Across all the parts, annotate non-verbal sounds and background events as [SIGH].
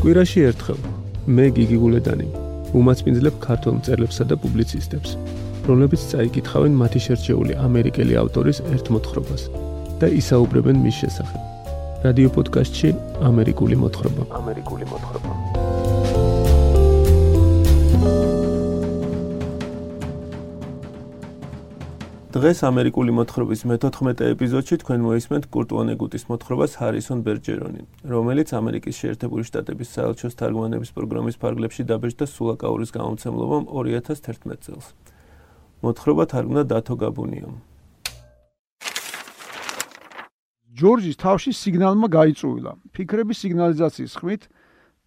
კვირაში ერთხელ მე გიგი გულედანი უმაცმინძლებ ქართულ მწერლებსა და პუბლიცისტებს, რომლებიც წაიკითხავენ მათი შერჩეული ამერიკელი ავტორის ერთ მოთხრობას და ისაუბრებენ მის შესახებ. რადიო პოდკასტში ამერიკული მოთხრობა. ამერიკული მოთხრობა. დღეს ამერიკული მოთხრობის მე-14 ეპიზოდში თქვენ მოისმენთ კურტ ვონეგუტის მოთხრობას ჰარისონ ბერჯერონი, რომელიც ამერიკის შეერთებული შტატების საელჩოს თარგმანების პროგრამის ფარგლებში დაბეჭდა სულაკაურის გამომცემლობამ 2011 წელს. მოთხრობა თარგმნა დათო გაბუნიამ. ჯორჯის თავში სიგნალმა გაიწუილა. ფიქრების სიგნალიზაციის ხმით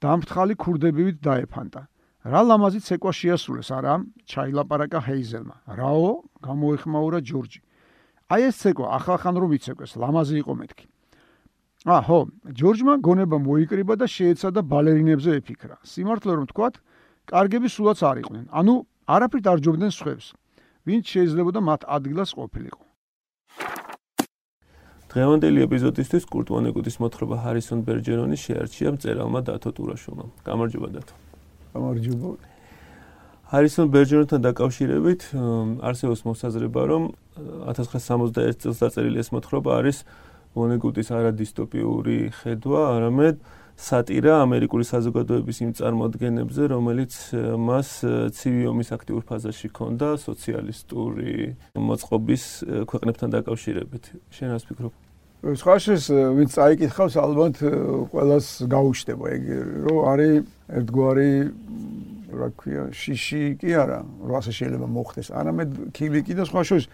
დამფრთხალი ქურდებივით დაეფანტა. რა ლამაზი ცეკვა შეასრულეს? არა ჩაილაპარაკა ჰეიზელმა. რაო? გამოეხმაურა ჯორჯი. აი ეს ცეკვა ახალხან რომ იცეკვეს ლამაზი იყო მეთქი. ა ხო ჯორჯმა გონება მოიკრიბა და შეეცადა ბალერინებზე ეფიქრა. სიმართლე რომ თქვათ კარგები სულაც არ იყვნენ. ანუ არაფრით არ ჯობდნენ სხვებს ვინც შეიძლებოდა მათ ადგილას ყოფილიყო. დღევანდელი ეპიზოდისთვის კურტ ვონეგუტის მოთხრობა ჰარისონ ბერჯერონის შეარჩია მწერალმა დათო ტურაშოვმა გამარჯობა დათო გამარჯობა. ჰარისონ ბერჯერონთან დაკავშირებით არსებობს მოსაზრება, რომ 1961 წელს დაწერილი ეს მოთხრობა არის მონეგუტის არადისტოპიური ხედვა, არამედ სატირა ამერიკული საზოგადოების იმ წარმოადგენებზე, რომელიც მას ცივი ომის აქტიურ ფაზაში ჰქონდა სოციალისტური მოწყობის ქვეყნებთან დაკავშირებით. შენ რას ფიქრობ? სხვა შეს ვინც წაიკითხავს ალბათ ყველას გაუჩნდება ეგ რომ არის ერთგვარი რა ქვია შიში კი არა რა ასე შეიძლება მოხდეს. არამედ ქილიკი და სხვა შეს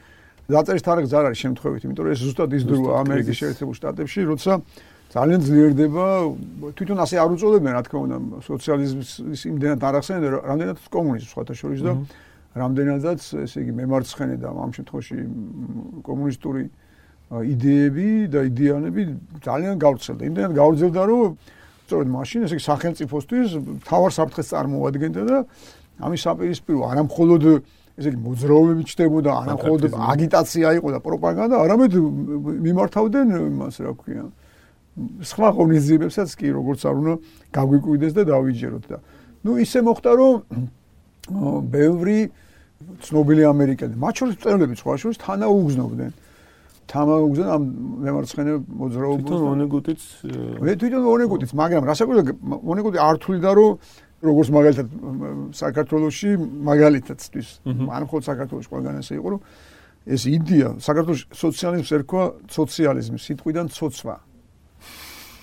დაწერის თარიღი ზარ არის შემთხვევით იმიტომ რომ ეს ზუსტად ის დროა ამერიკის შეერთებულ შტატებში როცა ძალიან ძლიერდება თვითონ ასე არ უწოდებენ რა თქმა უნდა სოციალიზმის იმდენად არ ახსენებენ რამდენად კომუნიზმს სხვათა შორის და რამდენადაც ესე იგი მემარცხენე და ამ შემთხვევაში კომუნისტური იდეები და იდეანები ძალიან გავრცელდა. იმდენად გავრცელდა, რომ სწორედ მაშინ ესე სახელმწიფოსთვის თავარ საფრთხეს წარმოადგენდა და ამის საპირისპირო არა მხოლოდ ესე იგი მოძრაობები ჩდებოდა, არა მხოლოდ აგიტაცია იყო და პროპაგანდა, არამედ მიმართავდნენ იმას, რა ქვია, სხვა ღონისძიებებსაც კი როგორც არ უნდა გაგვიკვირდეს და დავიჯეროთ და ნუ ისე მოხდა, რომ ბევრი ცნობილი ამერიკელი, მათ შორის მწერლები სხვა შორის თანაუგზნობდნენ. თამაგუგზა ამ მემარცხენე მოძრაობას თვითონ მონეგუტიც მე თვითონ მონეგუტიც მაგრამ რასაკვირველია მონეგუტი არ თვლიდა რომ როგორც მაგალითად საქართველოსში მაგალითადთვის ან მხოლოდ საქართველოსში ყველგან ესე იყო რომ ეს იდეა საქართველოს სოციალიზმს ერქვა სოციალიზმი სიტყვიდან ცოცვა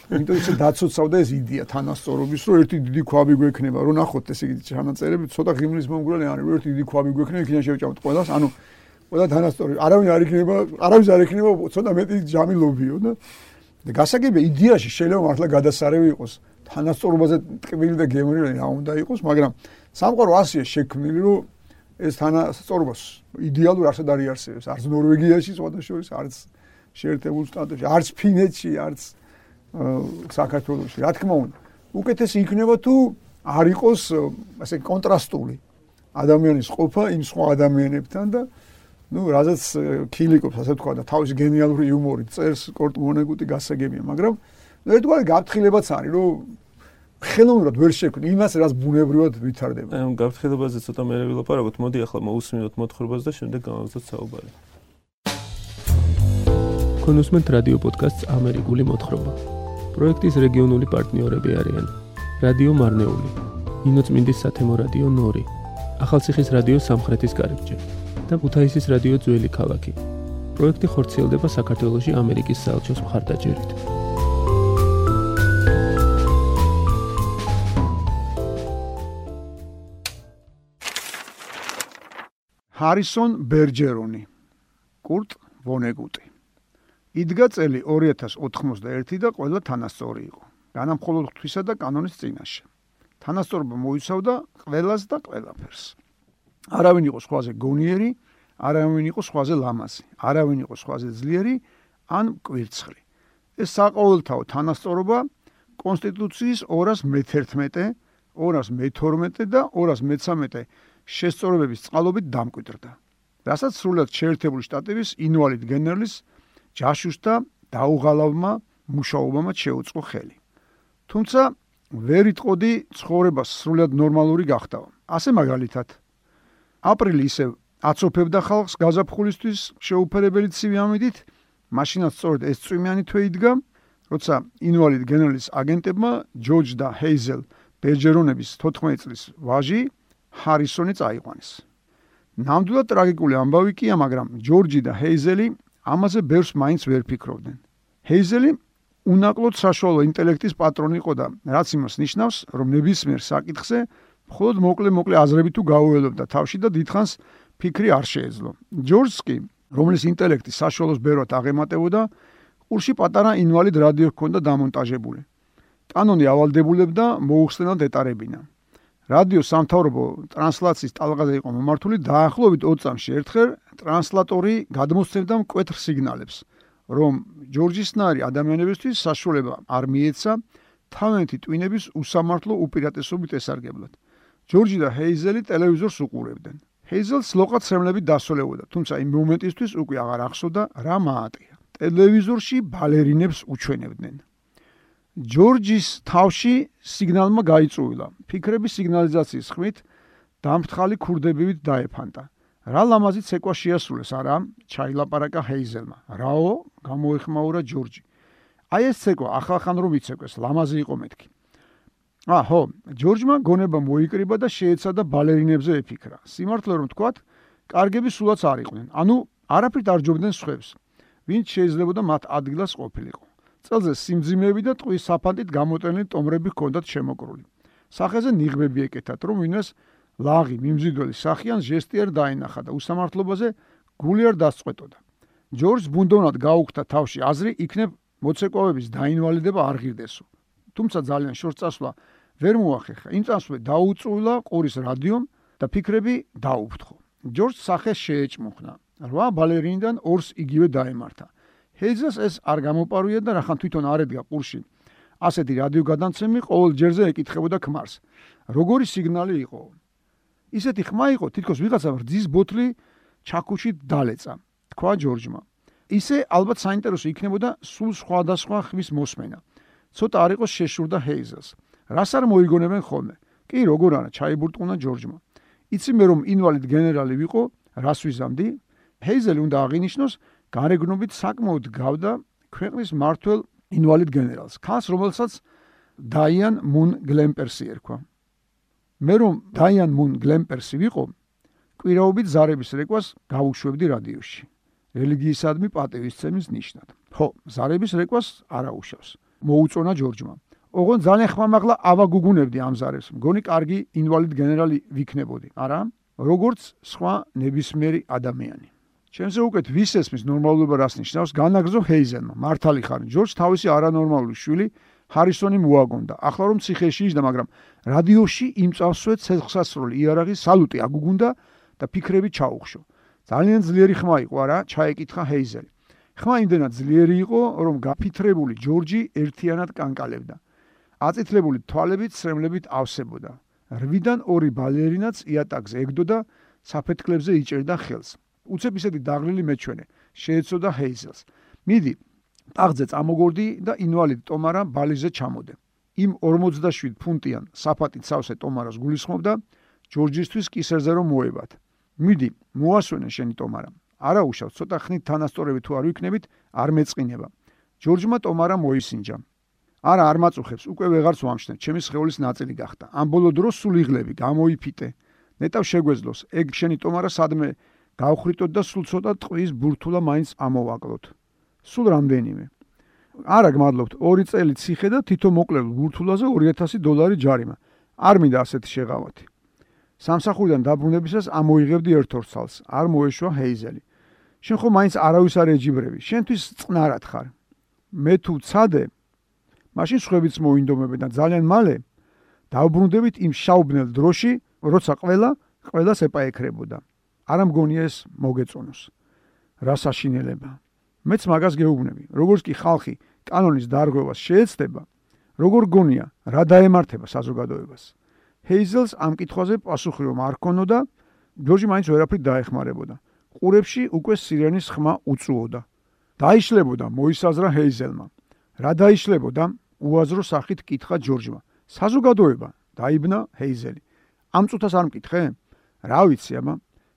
იმიტომ ისე დაცოცავდა ეს იდეა თანასწორობის რომ ერთი დიდი ქვაბი გვექნება რომ ნახოთ ესე იგი ჩანაწერები ცოტა ღიმლის მომგვრელი არის რომ ერთი დიდი ქვაბი გვექნება იქიდან შევჭამთ ყველას ანუ ყველა თანასწორი არავინ არ იქნება არავის არ იქნება ცოტა მეტი ჯამი ლობიო და და გასაგებია იდეაში შეიძლება მართლა გადასარევი იყოს. თანასწორობაზე ტკბილი და გემრიელი რა უნდა იყოს მაგრამ სამყარო ასია შექმნილი რომ ეს თანასწორობა იდეალურ არსად არის არსებობს არც ნორვეგიაში შორის არც შეერთებულ შტატებში არც ფინეთში არც საქართველოში. რა თქმა უნდა უკეთესი იქნება თუ არ იყოს ასე კონტრასტული. ადამიანის ყოფა იმ სხვა ადამიანებთან და ну, რაზეც ქილიკობს, э, ასე ვთქვა და თავის გენიალური იუმორით წერს კორტ მონეგუტი გასაგებია, მაგრამ ერთგვარი გაფრთხილებაც არის, რომ ხელოვნურად ვერ შექმნი იმას, რას ბუნებრივად ვითარდება. ამ გაფრთხილებაზე ცოტა მე ვილაპარაკოთ, მოდი ახლა მოусმინოთ მოთხრობას და შემდეგ გამოვიწყოთ საუბარი. გქონოსმენთ რადიო პოდკასტს ამერიკული მოთხრობა. პროექტის რეგიონული პარტნიორები არიან: რადიო მარნეული, ინოწმინდის სათემო რადიო ნორი, ახალციხის რადიო სამხრეთის კარიბჭე. და ქუთაისის რადიო ძველი ქალაქი. პროექტი ხორციელდება საქართველოსი ამერიკის საელჩოს მხარდაჭერით. ჰარისონ ბერჯერონი კურტ ვონეგუტი იდგა წელი 2091 და ყველა თანასწორი იყო განამხოლოდ ღვთისა და კანონის წინაშე თანასწორობა მოიცავდა ყველას და ყველაფერს არავინ იყო სხვაზე გონიერი, არავინ იყო სხვაზე ლამაზი, არავინ იყო სხვაზე ძლიერი ან კვირცხრი. ეს საყოველთაო თანასწორობა კონსტიტუციის 211, 212 და 213 შესწორებების წყალობით დამკვიდრდა. რასაც სრულად შეერთებული შტატების ინვალიდ გენერლის ჯაშუშთა დაუღალავმა მუშაობამ შეუწყო ხელი. თუმცა ვერ იტყოდი ცხოვრება სრულად ნორმალური გახდაო. ასე მაგალითად აპრილი ისევ აცოფებდა ხალხს გაზაფხულისთვის შეუფერებელი ცივი ამიდით, მაშინაც სწორედ ეს წვიმიანი თვე იდგა, როცა ინვალიდ გენერალის აგენტებმა ჯორჯ და ჰეიზელ ბერჯერონების 14 წლის ვაჟი ჰარისონი წაიყვანეს. ნამდვილად ტრაგიკული ამბავი კია, მაგრამ ჯორჯი და ჰეიზელი ამაზე ბევრს მაინც ვერ ფიქრობდნენ. ჰეიზელი უნაკლოდ საშუალო ინტელექტის პატრონი იყო და რაც იმას ნიშნავს, რომ ნებისმიერ საკითხზე მხოლოდ მოკლე-მოკლე აზრები თუ გაუველობდა თავში და დიდხანს ფიქრი არ შეეძლო. ჯორჯს კი, რომლის ინტელექტი საშუალოს ბევრად აღემატებოდა, ყურში პატარა ინვალიდ რადიო ჰქონდა დამონტაჟებული. კანონი ავალდებულებდა მოუხსნელად ეტარებინა. რადიო სამთავრობო ტრანსლაციის ტალღაზე იყო მომართული დაახლოებით 20 წამში ერთხელ ტრანსლატორი გადმოსცემდა მკვეთრ სიგნალებს, რომ ჯორჯისნარი ადამიანებისთვის საშუალება არ მიეცა თავენთი ტვინების უსამართლო უპირატესობით ესარგებლად. ჯორჯი და ჰეიზელი ტელევიზორს უყურებდნენ. ჰეიზელს ლოყაცრემლები დასოლებოდა, თუმცა იმ მომენტისთვის უკვე აღარ ახსოვდა რა მაატია. ტელევიზორში ბალერინებს უჩვენებდნენ. ჯორჯის თავში სიგნალმა გაიწუილა. ფიქრების სიგნალიზაციის ხმით დამფრთხალი ქურდებივით დაეფანტა. რა ლამაზი ცეკვა შეასრულეს, არა? ჩაილაპარაკა ჰეიზელმა. რაო? გამოეხმაურა ჯორჯი. აი ეს ცეკვა ახალხან რომ იცეკვეს, ლამაზი იყო მეთქი. აჰო, ჯორჯმა გონება მოიკრიბა და შეეცადა ბალერინებზე ეფიქრა. სიმართლე რომ თქვათ, კარგები სულაც არ იყვნენ. ანუ არაფრით არ ჯობდნენ სხვებს. ვინც შეიძლებოდა მათ ადგილას ყოფილიყო. წელზე სიმძიმეები და ტყვის საფანტით გამოტენილი ტომრები ჰქონდათ შემოკრული. სახეზე ნიღბები ეკეთათ, რომ ვინმეს ლაღი მიმზიდველი სახიან ჟესტიერ დაინახა და უსამართლობაზე გული არ დასწყვეტოდა. ჯორჯს ბუნდოვნად გაუხთა თავში აზრი, იქნებ მოცეკვავების დაინვალიდება არ ღირდესო. თუმცა ძალიან შორს წასვლა ვერ მოახერხა. იმ წასვლა დაუწულა ყურის რადიომ და ფიქრები დაუფრთხო. ჯორჯს სახე შეეჭმუხნა. რვა ბალერინიდან ორს იგივე დაემართა. ჰეიზელს ეს არ გამოპარვია და რახან თვითონ არ ედგა ყურში. ასეთი რადიო გადამცემი ყოველ ჯერზე ეკითხებოდა ქმარს. როგორი სიგნალი იყო? ისეთი ხმა იყო, თითქოს ვიღაცა რძის ბოთლი ჩაქუში დალეცა. თქვა ჯორჯმა. ისე ალბათ საინტერესო იქნებოდა სულ სხვადასხვა ხმის მოსმენა. ცოტა არ იყოს შეშურდა ჰეიზელს. რას არ მოიგონებენ ხოლმე? კი, როგორ არა, ჩაიბურტყუნა ჯორჯმა. იცი მე რომ ინვალიდ გენერალი ვიყო, რას ვიზამდი? ჰეიზელი უნდა აღინიშნოს, გარეგნობით საკმაოდ გავდა ქვეყნის მართლ ინვალიდ გენერალს, ქალს, რომელსაც დაიან მუნ გლემპერსი ერქვა. მე რომ დაიან მუნ გლემპერსი ვიყო, კვირაობით ზარების რეკვას გავუშვებდი რადიოში. რელიგიისადმი პატივისცემის ნიშნად. ხო, ზარების რეკვას არა უშავს. მოუწონა ჯორჯმა. ოღონ ძალიან ხმამაღლა ავაგუგუნებდი ამ ზარებს. მგონი კარგი ინვალიდ გენერალი ვიქნებოდი, არა? როგორც სხვა ნებისმიერი ადამიანი. ჩემზე უკეთ ვის ესმის ნორმალობა რას ნიშნავს? განაგზო ჰეიზენმა. მართალი ხარ, ჯორჯ თავისი არანორმალური შვილი ჰარისონი მოაგონდა. ახლა რომ ციხეში ისდა, მაგრამ რადიოში იმწავსვე ცეცხლსასროლი იარაღის სალუტი აგუგუნდა და ფიქრები ჩაუხშო. ძალიან ძლიერი ხმა იყო, არა? ჩაეკითხა ჰეიზელი. ხმა იმდენად ძლიერი იყო, რომ გაფითრებული ჯორჯი ერთიანად კანკალებდა. აწითლებული თვალებით სრემლებით ავსებოდა. რვიდან ორი ბალერინაც იატაკზე ეგდოდა, საფეთქლებზე იჭერდა ხელს. უცებ ისეთი დაღლილი მეჩვენე, შეეცოდა ჰეიზელს. მიდი, ტახტზე წამოგორდი და ინვალიდ ტომარა ბალიზე ჩამოდე. იმ 47 ფუნტიან საფათით სავსე ტომარას გულისხმობდა ჯორჯისთვის კისერზე რომ მოებათ. მიდი, მოასვენე შენი ტომარა. არა უშავ, ცოტა ხნით თანასწორები თუ არ ვიქნებით, არ მეწყინება. ჯორჯმა ტომარა მოისინჯა. არა, არ მაწუხებს, უკვე ვეღარც ვამშნებ, ჩემი სხეულის ნაწილი გახდა. ამ ბოლო დროს სულ იღლები, გამოიფიტე. ნეტავ შეგვეძლოს, ეგ შენი ტომარა სადმე გავხრიტოთ და სულ ცოტა ტყვის ბურთულა მაინც ამოვაკლოთ. სულ რამდენიმე. არა, გმადლობთ, ორი წელი ციხე და თითო მოკლელ ბურთულაზე 2000 დოლარი ჯარიმა. არ მინდა ასეთი შეღავათი. სამსახურიდან დაბრუნებისას ამოიღებდი ერთ ორ ცალს, არ მოეშვა ჰეიზელი. შენ ხო მაინც არავის არ ეჯიბრები, შენთვის წნარად ხარ. მე თუ ცადე, მაშინ სხვებიც მოინდომებენ და ძალიან მალე დაუბრუნდებით იმ შაუბნელ დროში, როცა ყველა ყველას ეპაექრებოდა. არ ამგონია ეს მოგეწონოს. რა საშინელება. მეც მაგას გეუბნები. როგორც კი ხალხი კანონის დარღვევას შეეცდება, როგორ გონია რა დაემართება საზოგადოებას. ჰეიზელს ამ კითხვაზე პასუხი რომ არ ქონოდა, ჯორჯი მაინც ვერაფრით დაეხმარებოდა. ყურებში უკვე სირენის ხმა უწუოდა. დაიშლებოდა მოისაზრა ჰეიზელმა. რა დაიშლებოდა? უაზრო სახით კითხა ჯორჯმა. საზოგადოება დაიბნა ჰეიზელი. ამ წუთას არ მკითხე? რა ვიცი, აბა.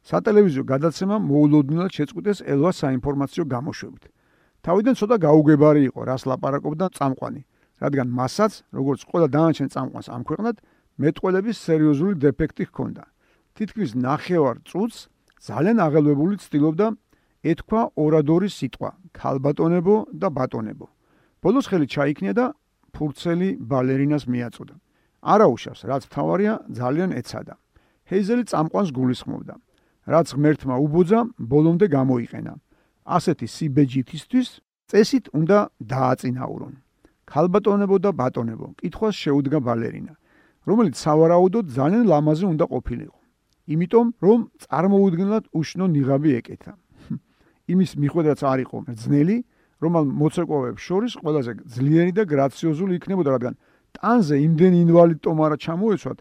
სატელევიზიო გადაცემა მოულოდნელად შეწყვიტეს ელვა საინფორმაციო გამოშვებით. თავიდან ცოტა გაუგებარი იყო, რას ლაპარაკობდა წამყვანი, რადგან მასაც, როგორც ყველა დანარჩენ წამყვანს ამ ქვეყნად, მეტყველების სერიოზული დეფექტი ჰქონდა. თითქმის ნახევარ წუთს ძალიან აღელვებული ცდილობდა ეთქვა ორადორის სიტყვა, ქალბატონებო და ბატონებო. ბოლოს ხელი ჩაიქნია და ფურცელი ბალერინას მიაწოდა. არაუშავს, რაც თავარია ძალიან ეცადა. ჰეიზელი წამყვანს გულისხმობდა. რაც ღმერთმა უბოძა, ბოლომდე გამოიყენა. ასეთი სიბეჯითისთვის წესით უნდა დააწინაურონ. ქალბატონებო და ბატონებო, კითხვას შეუდგა ბალერინა, რომელიც სავარაუდოდ ძალიან ლამაზი უნდა ყოფილიყო. იმიტომ, რომ წარმოუდგენლად უშნო ნიღაბი ეკეთა. იმის მიხედვაც არ იყო ძნელი, რომ მოცეკვავებს შორის ყველაზე ძლიერი და გრაციოზული იქნებოდა, რადგან ტანზე იმდენი ინვალიდ ტომარა ჩამოეცვათ,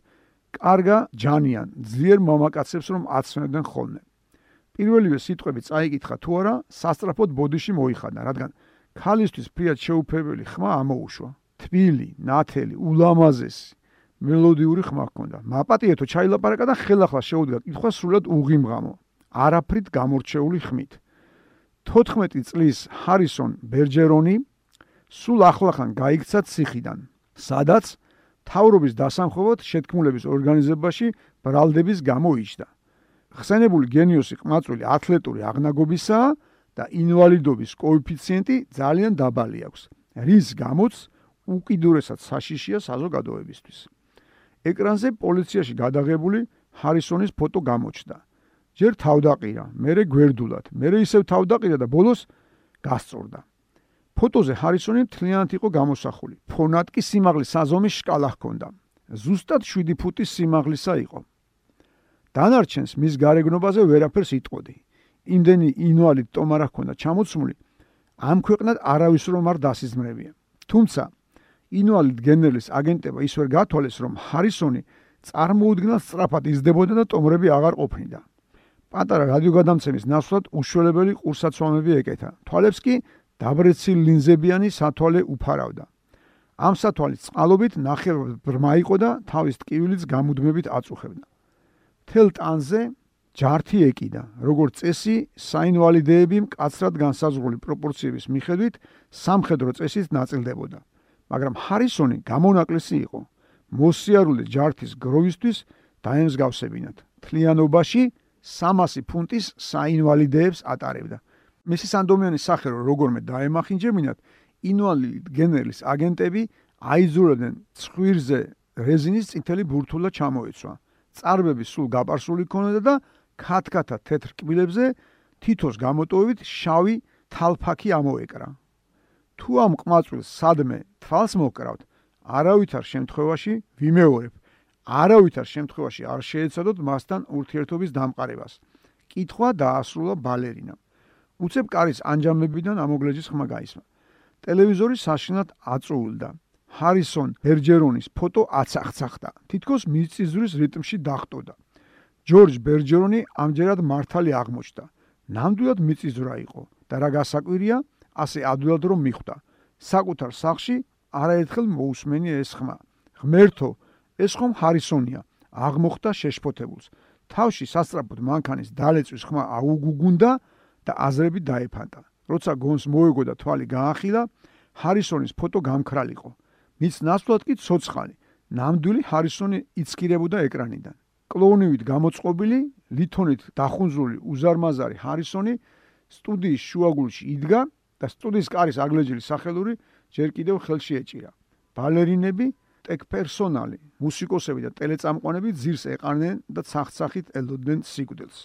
კარგა ჯანიან, ძლიერ მამაკაცებს რომ აცნებდნენ ხოლმე. პირველივე სიტყვები წაიკითხა თუ არა, სასტრაფოდ ბოდიში მოიხადა, რადგან ქალისთვის ფრიად შეუფებელი ხმა ამოუშვა. თბილი, ნათელი, ულამაზესი, მელოდიური ხმა ჰქონდა. მაპატიეთო ჩაილაპარაკა და ხელახლა შეუდგა კითხვა სრულად უღიმღამო, არაფრით გამორჩეული ხმით. 14 წლის ჰარისონ ბერჯერონი სულ ახლახან გაიქცა ციხიდან, სადაც თავრობის დასამხობად შეთქმულების ორგანიზებაში ბრალდების გამოიჩდა. ხსენებული გენიოსი ყმაწვილი ათლეტური აღნაგობისაა და ინვალიდობის კოეფიციენტი ძალიან დაბალი აქვს, რის გამოც უკიდურესად საშიშია საზოგადოებისთვის. ეკრანზე პოლიციაში გადაღებული ჰარისონის ფოტო გამოჩნდა. ჯერ თავდაყირა, მერე გვერდულად, მერე ისევ თავდაყირა და ბოლოს გასწორდა. ფოტოზე ჰარისონი მთლიანად იყო გამოსახული. ფონად კი სიმაღლის საზომის შკალა ჰქონდა. ზუსტად 7 ფუტის სიმაღლისა იყო. დანარჩენს მის გარეგნობაზე ვერაფერს იტყოდი. იმდენი ინვალიდ ტომარა ჰქონდა ჩამოცმული, ამ ქვეყნად არავის რომ არ დასიზმრებია. თუმცა ინვალიდ გენერლის აგენტება ის ვერ გათვალეს, რომ ჰარისონი წარმოუდგენელ სწრაფად იზრდებოდა და ტომრები აღარ ყოფნიდა. პატარა რადიოგადამცემის ნაცვლად უშველებელი ყურსაცმამები ეკეთა. თვალებს კი დაბრეცილ ლინზებიანი სათვალე უფარავდა. ამ სათვალის წყალობით ნახევრად ბრმა იყო და თავის ტკივილიც გამუდმებით აწუხებდა. თელ ტანზე ჯართი ეკიდა, როგორც წესი, საინვალიდეები მკაცრად განსაზღვრული პროპორციების მიხედვით სამხედრო წესით ნაწილდებოდა. მაგრამ ჰარისონი გამონაკლისი იყო. მოსიარულე ჯართის გროვისთვის დაემსგავსებინათ. თლიანობაში 300 ფუნტის საინვალიდეებს ატარებდა. მისი სანდომიანის სახე რო როგორმე დაემახინჯებინათ, ინვალიდ გენერლის აგენტები აიზურებდნენ ცხვირზე რეზინის წითელი ბურთულა ჩამოეცვა. წარბები სულ გაპარსული ქონოდა და ქათქათა თეთრ კბილებზე თითოს გამოტოვებით შავი თალფაკი ამოეკრა. თუ ამ ყმაწვილს სადმე თვალს მოკრავთ, არავითარ შემთხვევაში ვიმეორებ, არავითარ შემთხვევაში არ შეეცადოთ მასთან ურთიერთობის დამყარებას. კითხვა დაასრულა ბალერინამ. უცებ კარის ანჯამებიდან ამოგლეჯის ხმა გაისმა. ტელევიზორი საშინლად აწუულდა. ჰარისონ ბერჯერონის ფოტო აცახცახდა. თითქოს მიწისძვრის რიტმში დახტოდა. ჯორჯ ბერჯერონი ამჯერად მართალი აღმოჩნდა. ნამდვილად მიწისძვრა იყო და რა გასაკვირია, ასე ადვილად რომ მიხვდა. საკუთარ სახში არაერთხელ მოусმენი ეს ხმა. ღმერთო, ეს ხომ ჰარისონია, აღმოხდა შეშფოთებულს. თავში სასწრაფოდ მანქანის დალეწვის ხმა აუგუგუნდა და აზრები დაეფანტა. როცა გონს მოეგო და თვალი გაახილა, ჰარისონის ფოტო გამქრალიყო. მის ნაცვლად კი ცოცხალი, ნამდვილი ჰარისონი იცქირებოდა ეკრანიდან. კლოუნივით გამოწყობილი, ლითონით დახუნზული უზარმაზარი ჰარისონი სტუდიის შუაგულში იდგა და სტუდიის კარის აგლეჯილი სახელური ჯერ კიდევ ხელში ეჭირა. ბალერინები, ტექ პერსონალი, მუსიკოსები და ტელეწამყვანები ძირს ეყარნენ და ცახცახით ელოდნენ სიკვდილს.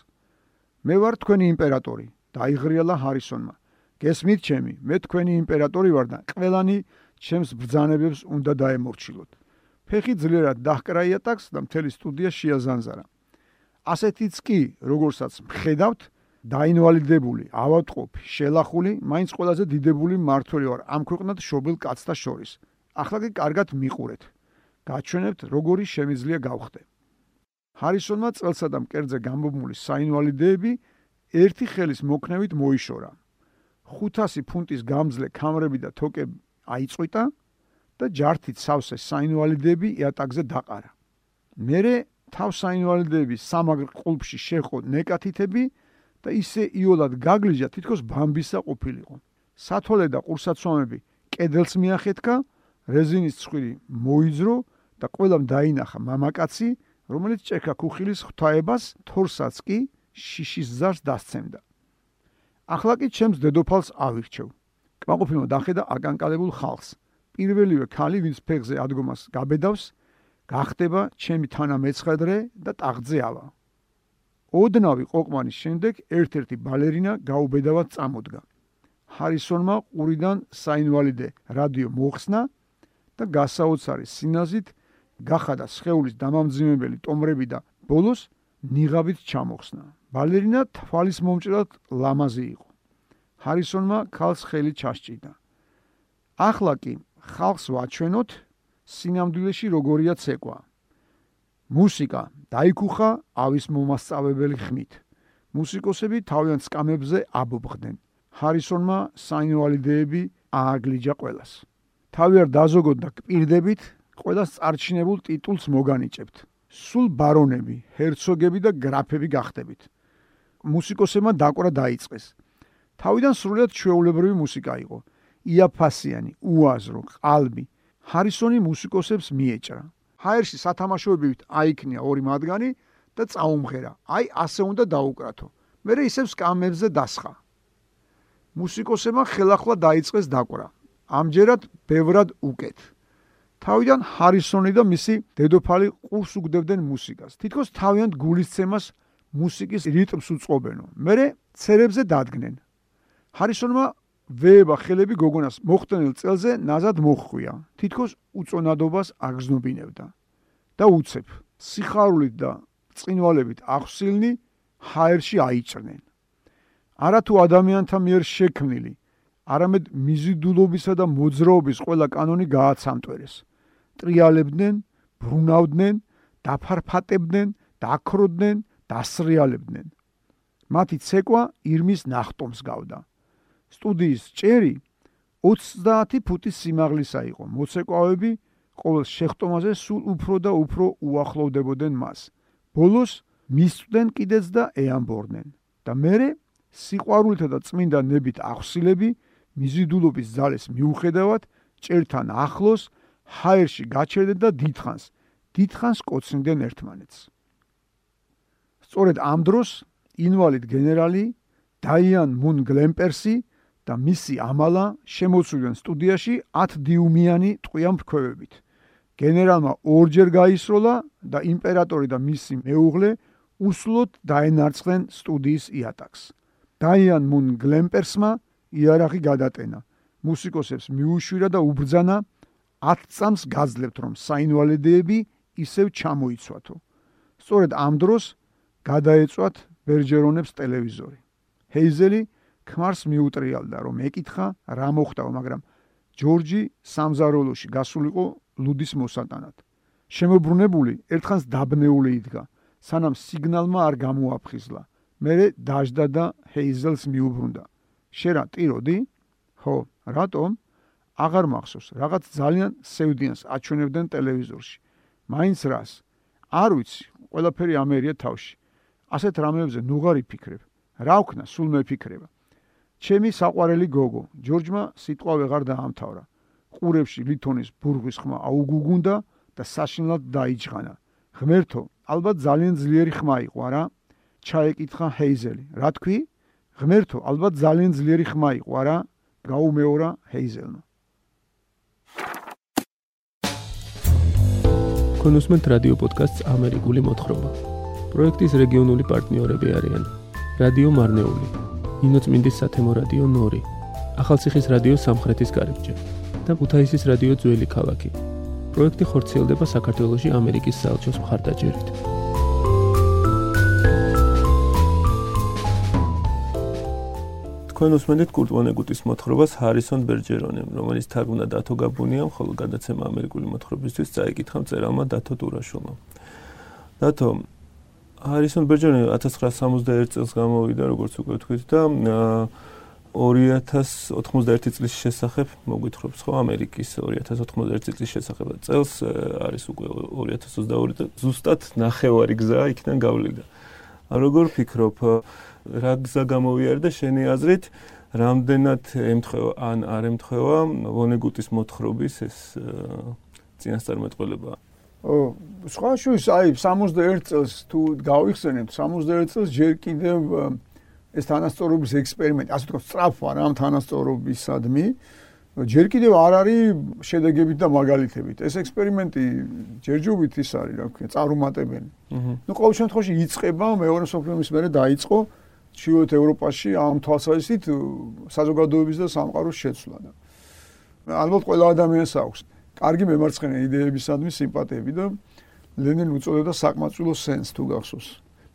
მე ვარ თქვენი იმპერატორი, დაიღრიალა ჰარისონმა. გესმით ჩემი, მე თქვენი იმპერატორი ვარ და ყველანი ჩემს ბრძანებებს უნდა დაემორჩილოთ. ფეხი ძლიერად დაჰკრა იატაკს და მთელი სტუდია შეაზანზარა. ასეთიც კი, როგორცაც მხედავთ, დაინვალიდებული, ავადყოფი, შელახული, მაინც ყველაზე დიდებული მართველი ვარ ამ ქვეყნად შობილ კაცთა შორის. ახლა კი კარგად მიყურეთ. გაჩვენებთ, როგორი შემიძლია გავხდე. ჰარისონმა წელსა და მკერდზე გამომული საინვალიდეები ერთი ხელის მოქნევით მოიშორა. 500 ფუნტის გამძლე კამრები და თოკები აიწყვიტა და და ჯართით სავსე საინვალიდები იატაკზე დაყარა. მერე თავს საინვალიდების სამაგრ ყულფში შეხო ნეკათითები და ისე იოლად გაგლიჯა თითქოს ბამბისა ყოფილიყო. სათოლე და ყურსაცვამები კედელს მიახეთკა, რეზინის ცხვირი მოიძრო და ყველამ დაინახა მამაკაცი, რომელიც ჭექა ქუხილის ღვთაებას თორსაც კი შიშის ზარს დასცემდა. ახლა კი ჩემს დედოფალს ავირჩევ. კმაყოფილმა დახედა აკანკალებულ ხალხს. პირველივე ქალი, ვინც ფეხზე ადგომას გაბედავს, გახდება ჩემი თანამეცხადრე და ტახტზე ავა. ოდნავი ყოყმანის შემდეგ ერთ-ერთი ბალერინა გაუბედავად წამოდგა. ჰარისონმა ყურიდან საინვალიდე რადიო მოხსნა და გასაოცარი სინაზით გახადა სხეულის დამამძიმებელი ტომრები და ბოლოს ნიღაბით ჩამოხსნა. ბალერინა თვალის მომჭრად ლამაზი იყო. ჰარისონმა ქალს ხელი ჩასჭიდა. ახლა კი ხალხს ვაჩვენოთ სინამდვილეში როგორია ცეკვა. მუსიკა დაიქუხა ავის მომასწავებელი ხმით. მუსიკოსები თავიანთ სკამებზე აბობხდნენ. ჰარისონმა საინვალიდეები ააგლიჯა ყველას. თავი არ დაზოგოთ და გპირდებით ყველას წარჩინებულ ტიტულს მოგანიჭებთ. სულ ბარონები, ჰერცოგები და გრაფები გახდებით. მუსიკოსებმა დაკვრა დაიწყეს. თავიდან სრულად ჩვეულებრივი მუსიკა იყო. იაფასიანი, უაზრო, ყალბი. ჰარისონი მუსიკოსებს მიეჭრა. ჰაერში სათამაშოებებით აიქნია ორი მათგანი და წაუმღერა. აი, ასე უნდა დაუკრათო. მერე ისევ სკამებზე დასხა. მუსიკოსებმა ხელახლა დაიწყეს დაკვრა. ამჯერად ბევრად უკეთ. თავიდან ჰარისონი და მისი დედოფალი ყურს უგდებდნენ მუსიკას. თითქოს თავიანთ გულისცემას მუსიკის რიტმს უწყობენო. მერე ცერებზე დადგნენ. ჰარისონმა ვეება ხელები გოგონას მოხტენილ წელზე ნაზად მოხვია. თითქოს უწონადობას აგზნობინებდა. და უცებ სიხარულით და წინვალებით ახსილნი ჰაერში აიჭრნენ. არათუ ადამიანთა მიერ შექმნილი, არამედ მიზიდულობისა და მოძრაობის ყველა კანონი გააცამტვერეს. ტრიალებდნენ, ბრუნავდნენ, დაფარფატებდნენ, დაქროდნენ, დასრიალებდნენ. მათი ცეკვა ირმის ნახტომს გავდა. სტუდიის ჭერი 30 ფუტის სიმაღლისა იყო. მოცეკვავები ყოველ შეხტომაზე სულ უფრო და უფრო უახლოვდებოდნენ მას. ბოლოს მისწვდნენ კიდეც და ეამბორდნენ. და მერე სიყვარულითა და წმინდა ნებით ახსილები მიზიდულობის ძალეს მიუხედავად ჭერთან ახლოს ჰაერში გაჩერდნენ და დიდხანს დიდხანს კოცნიდნენ ერთმანეთს. სწორედ ამ დროს ინვალიდ გენერალი დაიან მუნ გლემპერსი და მისი ამალა შემოწვიდნენ სტუდიაში 10 დიუმიანი ტყვიან ფრქვევებით. გენერალმა ორჯერ გაისროლა და იმპერატორი და მისი მეუღლე უსლოდ დაენარცხნენ სტუდიის იატაკს. დაიან მუნ გლემპერსმა იარაღი გადატენა. მუსიკოსებს მიუშვირა და უბრძანა 10 წამს გაძლევთ რომ საინვალიდეები ისევ ჩამოიცვათო. სწორედ ამ დროს გადაეწვათ ბერჯერონებს ტელევიზორი. ჰეიზელი ქმარს მიუტრიალდა რომ ეკითხა რა მოხდაო, მაგრამ ჯორჯი სამზარეულოში გასულიყო ლუდის მოსატანად. შემოbrunებული ერთხანს დაბნეული იდგა, სანამ სიგნალმა არ გამოაფხიზლა. მერე დაждდა და ჰეიზელს მიუბრუნდა. შერა ტიროდი? ხო, რატომ? აღარ მახსოვს, რაღაც ძალიან სევდიანს აჩვენებდნენ ტელევიზორში. მაინც რას? არ ვიცი, ყველაფერი ამერია თავში. ასეთ რამეებზე ნუღარი ფიქრებ. რა ვქნა, სულ მე ფიქრება. ჩემი საყვარელი გოგო, ჯორჯმა სიტყვა ვეღარ დაამთავრა. ყურებში ლითონის ბურღვის ხმა აუგუგუნდა და საშინლად დაიჭღანა. ღმერთო, ალბათ ძალიან ძლიერი ხმა იყო, არა? ჩაეკითხა ჰეიზელი. რა თქვი? ღმერთო, ალბათ ძალიან ძლიერი ხმა იყო, არა? გაუმეორა ჰეიზელმა. კონუსმენტ რადიო პოდკასტს ამერიკული მოთხრობა. პროექტის რეგიონული პარტნიორები არიან რადიო მარნეული ინოცმინდის სათემო რადიო ნორი, ახალციხის რადიო სამხრეთის კარიბჭე და ქუთაისის რადიო ძველი ქალაქი. პროექტი ხორციელდება საქართველოსი ამერიკის საელჩოს მხარდაჭერით. თქვენ უსმენთ კურტ ვონეგუტის მოთხრობას ჰარისონ ბერჯერონემ, რომელიც თარგმნა დათო გაბუნიამ, ხოლო გადაცემა ამერიკული მოთხრობისთვის წაიკითხა წერალმა დათო ტურაშოვმა. დათო, ჰარისონ ბერჯონი 1961 წელს გამოვიდა როგორც უკვე თქვით და 2091 წლის შესახებ მოგვითხრობს ხო ამერიკის 2091 წლის შესახებ წელს არის უკვე 2022 და ზუსტად ნახევარი გზა იქიდან გავლიდა. როგორ ფიქრობ რა გზა გამოვიარე და შენი აზრით რამდენად ემთხვევა ან არ ემთხვევა ვონეგუტის მოთხრობის ეს წინასწარმეტყველება? ო სხვა შუის აი 61 წელს თუ გავიხსენებთ 61 წელს ჯერ კიდევ ეს თანასწორობის ექსპერიმენტი, ასე თქო, სწრაფვა რა ამ თანასწორობისადმი ჯერ კიდევ არ არის შედეგებით და მაგალითებით. ეს ექსპერიმენტი ჯერჯობით ის არის, რა ვქნა, წარუმატებელი. ნუ ყოველ შემთხვევაში იწება მეორე სოფლიო ომის მერე დაიწყო ჩიოთ ევროპაში ამ თვალსაზრისით საზოგადოების და სამყაროს შეცვლა და ალბათ ყველა ადამიანს აქვს კარგი მემარცხენე იდეებისადმი სიმპათიები და ლენინი უწოდებდა საკმაწვილო სენს თუ გახსოვს.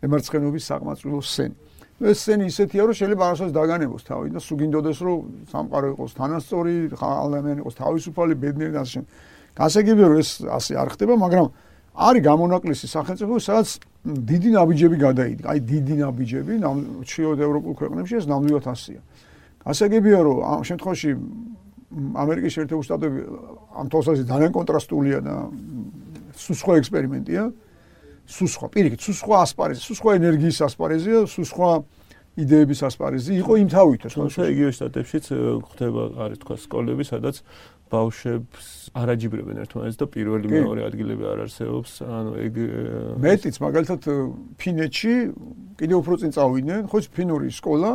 მემარცხენეობის საკმაწვილო სენი. ეს სენი ისეთია, რომ შეიძლება არასოდეს დაგანებოს თავი და სუგინდოდეს, რომ სამყარო იყოს თანასწორი, ადამიანი იყოს თავისუფალი, ბედნიერი და ასე გასაგებია, რომ ეს ასე არ ხდება, მაგრამ არის გამონაკლისი სახელმწიფო, სადაც დიდი ნაბიჯები გადაიდგა. აი დიდი ნაბიჯები, ჩიოდ ევროპულ ქვეყნებში ეს ნამდვილად ასია. გასაგებია, რომ ამ შემთხვევაში ამერიკის შეერთებული შტატები ამ თვალსაზრისით ძალიან კონტრასტულია და სუსხო ექსპერიმენტია. სუსხო, პირიქით, სუსხო ასპარეზი, სუსხო ენერგიის ასპარეზია, სუსხო იდეების ასპარეზი იყო იმ თავითო. თუმცა იგივე შტატებშიც ხდება არის თქვა სკოლები, სადაც ბავშვებს არაჯიბრებენ ერთმანეთს და პირველი მეორე ადგილები არ არსებობს. ანუ ეგ მეტიც მაგალითად ფინეთში კიდე უფრო წინ წავიდნენ, ხო ფინური სკოლა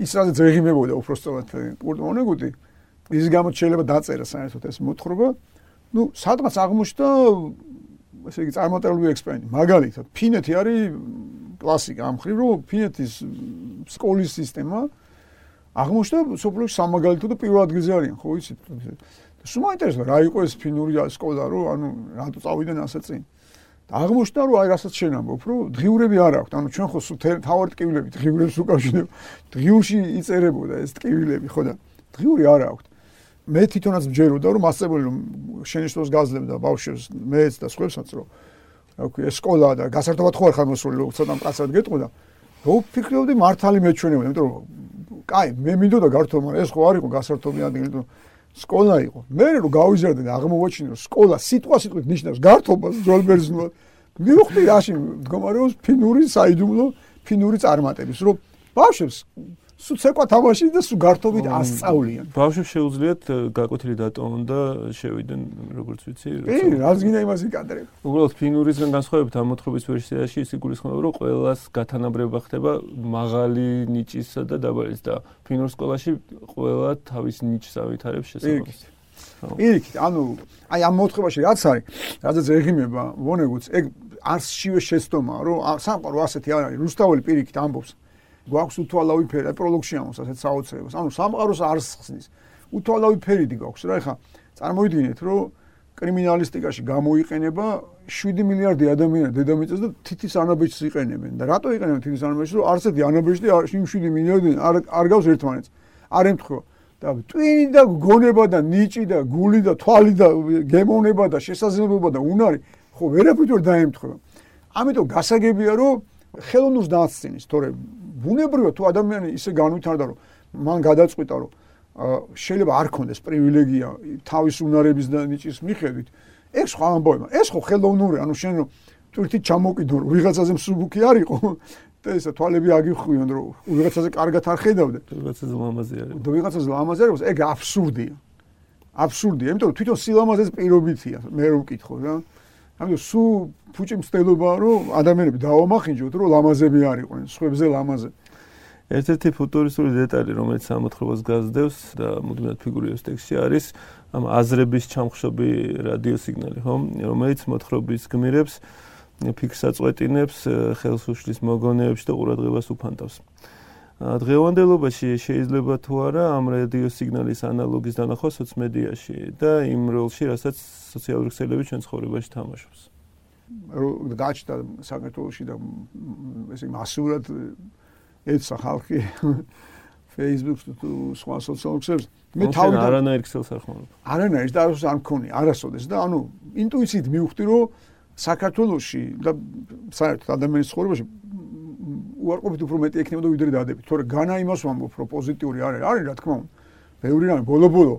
ის რაღაც ზეღიმებოდა უფრო სწორად კურტმონეგუტი ის გამოც შეიძლება დაწერა საერთოდ ეს მოთხრობა. ნუ სადღაც აღმოჩნდა ესე იგი წარმატებული ექსპერიმენტი. მაგალითად, ფინეთი არის კლასიკა ამ ხრივ, რომ ფინეთის სკოლის სისტემა აღმოჩნდა სოფლიოში სამაგალითო და პირველ ადგილზე არიან, ხო იცით? სულ მაინტერესებს რა იყო ეს ფინური სკოლა, რომ ანუ რატო წავიდნენ ასე წინ? და აღმოჩნდა, რომ აი რასაც შენ ამბობ, რომ დღიურები არ აქვს. ანუ ჩვენ ხო თავად ტკივილები დღიურებს უკავშირდება. დღიურში იწერებოდა ეს ტკივილები, ხო და დღიური არ აქვს. მე თვითონაც მჯეროდა რომ მასწავლებელი რომ შენიშნოს გაძლევდა ბავშვებს მეც და სხვებსაც რომ რა ვქვი ეს სკოლა და გასართობად ხო არ ხარ მოსული ცოტა მკაცად გეტყოდა რო ფიქრობდი მართალი მეჩვენებოდა იმიტომ რომ კაი მე მინდოდა გართო მაგრამ ეს ხო არ იყო გასართობი ადგილი რომ სკოლა იყო. მე რო გავიზარდე და აღმოვაჩინე რომ სკოლა სიტყვა სიტყვით ნიშნავს გართობას ძოლბერძნულად მივხვდი რაში მდგომარეობს ფინური საიდუმლო ფინური წარმატების რომ ბავშვებს სულ ცეკვა თამაში და სულ გართობით ასწავლიან. ბავშვებს შეუძლიათ გაკვეთილი დატოვონ და შევიდნენ როგორც ვიცი. კი, რაც გინდა იმას იკადრებ. უბრალოდ ფინურისგან განსხვავებით ამ მოთხრობის ვერსიაში ის იგულისხმება, რომ ყველას გათანაბრება ხდება მაღალი ნიჭისა და დაბალის და ფინურ სკოლაში ყველა თავის ნიჭს ავითარებს შესაძლოა. იქით, ანუ აი ამ მოთხრობაში რაც არის, რადგან ზეღიმება ვონეგუც, ეგ არსშივე შეცდომა, რომ სამყარო ასეთი არ არის. რუსთაველი პირიქით ამბობს, გვაქვს უთვალავი ფერი, პროლოგში ამოს ასეთ საოცრებას. ანუ სამყაროს არს ხსნის. უთვალავი ფერიდი გვაქვს რა, ეხა წარმოიდგინეთ, რომ კრიმინალისტიკაში გამოიყენება 7 მილიარდი ადამიანი დედამიწას და თითის ანაბეჭს იყენებენ. და რატო იყენებენ თითის ანაბეჭს? რომ არც ერთი ანაბეჭი იმ 7 მილიარდი არ არ გავს ერთმანეთს. არ ემთხვევა. და ტვინი და გონება და ნიჭი და გული და თვალი და გემოვნება და შესაძლებლობა და უნარი ხო ვერაფრით ვერ დაემთხვევა. ამიტომ გასაგებია რომ ხელოვნურს დააცინეს, თორე ბუნებრივად თუ ადამიანი ისე განვითარდა რომ მან გადაწყვიტა რომ შეიძლება არ ქონდეს პრივილეგია თავის უნარების და ნიჭის მიხედვით. ეს სხვა ამბავია ეს ხო ხელოვნური ანუ შენ რომ თვითი ჩამოკიდო რომ ვიღაცაზე მსუბუქი არ იყო და ეს თვალები აგიხვიონ რომ ვიღაცაზე კარგად არ ხედავდე ვიღაცაზე ლამაზი არის. და ვიღაცაზე ლამაზი არის ეგ აბსურდია. აბსურდია იმიტომ რომ თვითონ სილამაზეს პირობითია მე რომ ვკითხო რა ანუ სუ ფუჭი მცდელობაა რომ ადამიანები დაომახინჯოთ რომ ლამაზები არ იყვნენ სხვებზე ლამაზე ერთ-ერთი ფუტურისტული დეტალი რომელიც ამოთხრობას გაზდევს და მუდმივად ფიგურირებს ტექსტში არის ამ აზრების ჩამხშობი რადიოსიგნალი ხო? რომელიც მოთხრობის გმირებს ფიქსაწყვეტინებს ხელს უშლის მოგონებებში და ყურადღებას უფანტავს დღევანდელობაში შეიძლება თუ არა ამ რადიოსიგნალის ანალოგის დანახვა სოციმედიაში და იმ როლში, რასაც სოციალური ქსელები ჩვენ ცხოვრებაში თამაშობს. გაჩნდა საქართველოსში და ესე მასურად ეცა ხალხი [LAUGHS] Facebook-ს თუ სხვა სოციალურ ქსელებს მე თავი არანაირ ქსელს არ ხმარობ. არანაირ და არასოდეს არ მქონი, არასოდეს და ანუ ინტუიციით მივხვდი რომ საქართველოსში და საერთოდ ადამიანის ცხოვრებაში უარყოფით უფრო მეტი ექნებოდა ვიდრე დადებით. თორე განა იმას ვამბობ, რომ პოზიტიური არის, არის რა თქმა უნდა. ბევრი რამე ბოლო-ბოლო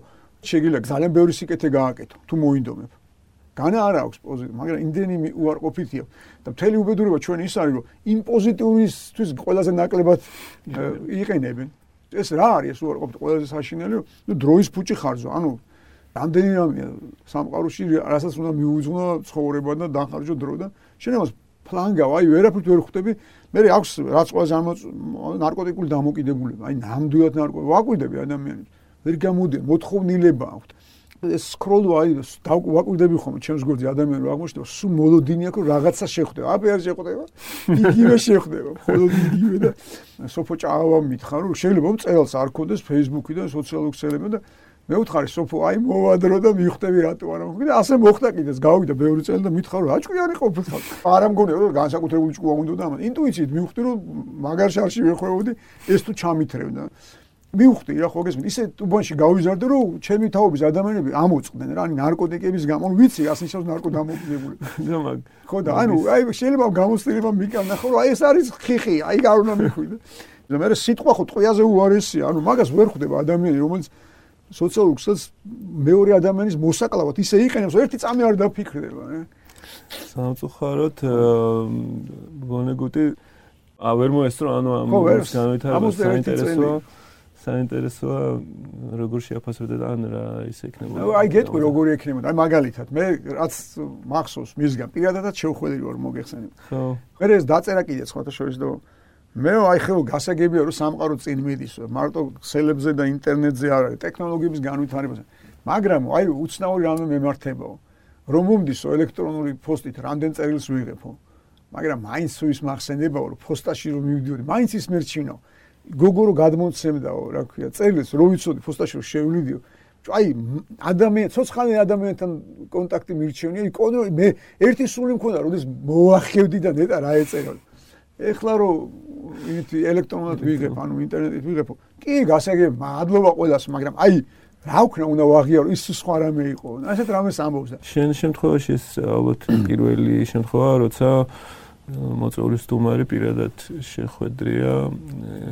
შეიძლება ძალიან ბევრი სიკეთე გააკეთო, თუ მოინდომებ. განა არ აქვს პოზიტივი, მაგრამ იმდენი უარყოფითია და მთელი უბედურება ჩვენ ის არის, რომ იმ პოზიტიურისთვის ყველაზე ნაკლებად იყენებენ. ეს რა არის ეს უარყოფითი ყველაზე საშინელი? ნუ დროის ფუჭი ხარზო, ანუ რამდენი რამეა სამყაროში, რასაც უნდა მიუძღვნო ცხოვრება და დახარჯო დრო და შენ ამას ფლანგავ, აი ვერაფერთ ვერ ხვდები. მე აქვს რაც ყველაზე ნარკოტიკული დამოკიდებულება, აი ნამდვილად ნარკოტიკული ვაკვირდები ადამიანებს. ვერ გამოდიან, მოთხოვნილება აქვთ. ეს სკროლ აი დავაკვირდები ხომ ჩემს გვერდზე ადამიანები აღმოჩნდება სულ მოლოდინი აქვს რაღაცა შეხვდება აბე არ შეხვდება იგივე შეხვდება მხოლოდ იგივე და სოფო ჭაავა მითხარ რომ შეიძლება მწერალს არ ქონდეს Facebook-იდან ქსელებიდან და მე ვთხარი სოფო აი მოვადრო და მიხვდები რატო არა მოხდა ასე მოხდა კიდეს გავიდა ბევრი წელი და მითხარ რომ აჭკი არის ყოფილი არა მგონია რომ განსაკუთრებული ჭკუა უნდა და ინტუიციით მივხვდი რომ მაგარ შარში ვეხვეობდი ეს თუ ჩამითრევდა. მივხვდი რა ხო გესმით ისე უბანში გავიზარდე რომ ჩემი თაობის ადამიანები ამოწყდნენ რა ნარკოტიკების გამო. ვიცი ასე ისევ ნარკოდამოკიდებული ხო და ანუ აი შეიძლება გამოსტილება მიკანა ხო აი ეს არის ხიხი აი გარ უნდა მიხვიდე და მე სიტყვა ხო ტყვიაზე უარესია ანუ მაგას ვერ ხვდება ადამიანი რომელიც სოციალურ ქსელს მეორე ადამიანის მოსაკლავად ისე იყენებს ერთი წამი არ დაფიქრდება რა სამწუხაროდ გონეგუტი ა ვერ მოესწრო ანუ ამ განვითარებას საინტერესოა საინტერესოა როგორ შეაფასებდა და ან რა ის ექნებოდა. აი გეტყვი როგორი ექნებოდა. აი მაგალითად მე რაც მახსოვს მისგან პირადადად შევხვედრი ვარ მოგეხსენებ. ხო. მე ეს დაწერა კიდე სხვათა შორის და მე აი ხო გასაგებია რომ სამყარო წინ მიდის მარტო ქსელებზე და ინტერნეტზე არ არის ტექნოლოგიების განვითარებაზე. მაგრამ აი უცნაური რამე მემართებაო. რომ მომდისო ელექტრონული პოსტით რამდენ წერილს ვიღებო. მაგრამ მაინც ის მახსენებაო რომ პოსტაში რომ მივიდიოდი, მაინც ის მერჩინო. გოგო რო გადმოცემდაო, რა ქვია, წერილს რო ვიცოდი პოსტაში რომ შევლიდიო. აი ადამიან, ცოცხალი ადამიანთან კონტაქტი მირჩენია, იკონო მე ერთი სული მქონდა, როდის მოახევდი და ნეტა რა ეწერო. ეხლა რო ინტი ელექტრონულად ვიღებ, ანუ ინტერნეტით ვიღებო. კი, გასაგებ, მადლობა ყველას, მაგრამ აი რა ვქნა უნდა ვაღიარო ის სხვა რამე იყო. ასეთ რამეს ამბობს და შენ შემთხვევაში ეს ალბათ პირველი შემთხვევა, როცა მოწვეული სტუმარი პირადად შეხვედრია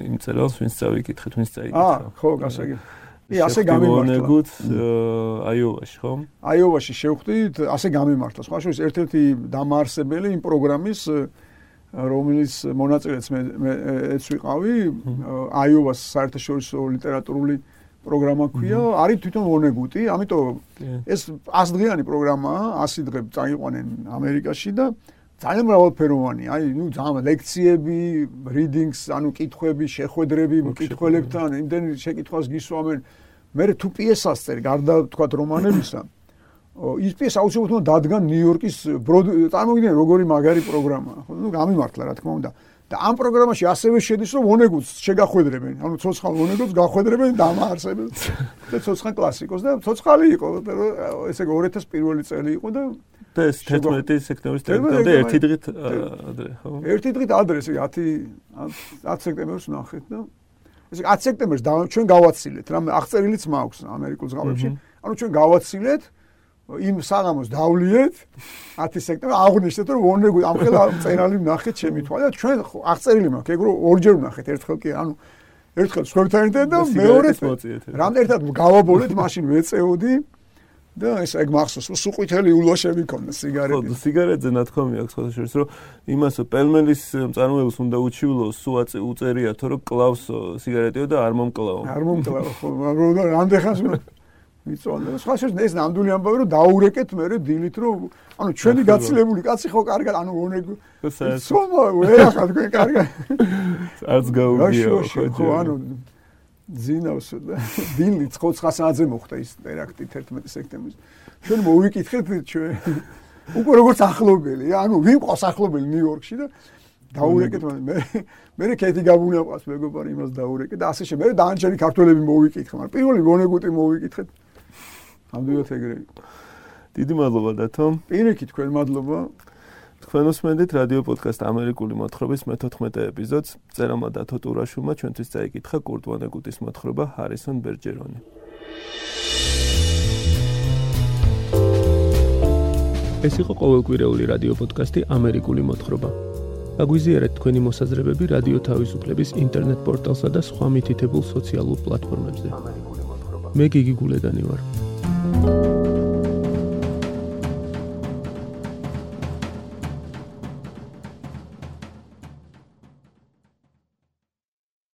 იმ წერილს, ვინც წავიკითხეთ, ვინც წაიკითხა. აა, ხო, გასაგები. ი ასე გამიმართლა. აიოვაში, ხო? აიოვაში შევხვდით, ასე გამიმართლა. სხვა შორის ერთ-ერთი დამაარსებელი იმ პროგრამის რომელიც მონაწილეც მე ეც ვიყავი, აიოვას საერთაშორისო ლიტერატურული პროგრამა ქვია, არის თვითონ მონეგუტი, ამიტომ ეს 100 დღიანი პროგრამაა, 100 დღე წაიყვანენ ამერიკაში და ძალიან მრავალფეროვანი. აი, ნუ ძალიან ლექციები, readings, ანუ კითხვები, შეხვედრები მკითხველებთან, იმდენ შეკითხვას გისვამენ. მე თუ პიესას წერ, გარდა თქვა რომანებისა. ის პიესა აუცილებლად უნდა დადგან ნიუ-იორკის წარმოგიდგენ როგორი მაგარი პროგრამაა. ხო, ნუ გამიმართლა რა თქმა უნდა. და ამ პროგრამაში ასევე შედის რომ ონეგუს შეგახვედრებენ. ანუ ცოცხალ ონეგუს გახვედრებენ დამაარსებელს. და ცოცხალ კლასიკოს და ცოცხალი იყო, ესე 2000 პირველი წელი იყო და და ეს 11 სექტემბრის თემამდე ერთი დღით ადრე, ხო? ერთი დღით ადრე, ესე 10 10 სექტემბერს ნახეთ და ესე 10 სექტემბერს ჩვენ გავაცილეთ, რამე აღწერილიც მაქვს ამერიკულ ზღაპებში. ანუ ჩვენ გავაცილეთ იმ საღამოს დავლიეთ 10 სექტემბერს აღნიშნეთ რომ ვონეგუ ამ ხელა წერალი ნახეთ ჩემი თვალა ჩვენ აღწერილი მაქვს ეგ რომ ორჯერ ნახეთ ერთხელ კი ანუ ერთხელ სხვებთან ერთად და მეორედ რამდენ ერთად გავაბოლეთ მაშინ ვეწეოდი და ეს ეგ მახსოვს რომ სუყვითელი ულოშები ქონდა სიგარეტი. ხო, სიგარეტზე ნათქვამი აქვს ხოლმე შორის რომ იმას პელმელის მწარმოებელს უნდა უჩივლო სუაწი უწერია თორე კლავს სიგარეტიო და არ მომკლავო. არ მომკლავო. ხო, მაგრამ ამდენ ხანს მიწონდა. სხვა შეიძლება ეს ნამდვილი ამბავი რომ დაურეკეთ მე დილით რომ ანუ ჩვენი გაცილებული კაცი ხო კარგად ანუ ონეგ სომა ვერა ხარ თქვენ კარგად. არც გაუგიო ხო ანუ ძინავს და დილი ცხოცხასაძე მოხდა ის ტერაქტი 11 სექტემბერს. ჩვენ მოვიკითხეთ ჩვენ უკვე როგორც ახლობელი, ანუ ვინ ყავს ახლობელი ნიუ-იორკში და დაურეკეთ მე მე კეთი გაბუნიყვას მეგობარი იმას დაურეკე და ასე შემდეგ. მე დაანჩენი ქართველები მოვიკითხე, მაგრამ პირველი გონეგუტი მოვიკითხეთ. ამდენად ეგრე. დიდი მადლობა დათო. პირიქით თქვენ მადლობა. თქვენ უსმენთ რადიო პოდკასტ ამერიკული მოთხრობის მე-14 ეპიზოდს. წერამა დათო ტურაშუმა ჩვენთვის წაიკითხა კურტ ვანეგუტის მოთხრობა ჰარისონ ბერჯერონი. ეს იყო ყოველკვირეული რადიო პოდკასტი ამერიკული მოთხრობა. აგვიზიარეთ თქვენი მოსაზრებები რადიო თავისუფლების ინტერნეტ პორტალსა და სხვა მითითებულ სოციალურ პლატფორმებზე. მე გიგი გულედანი ვარ. thank you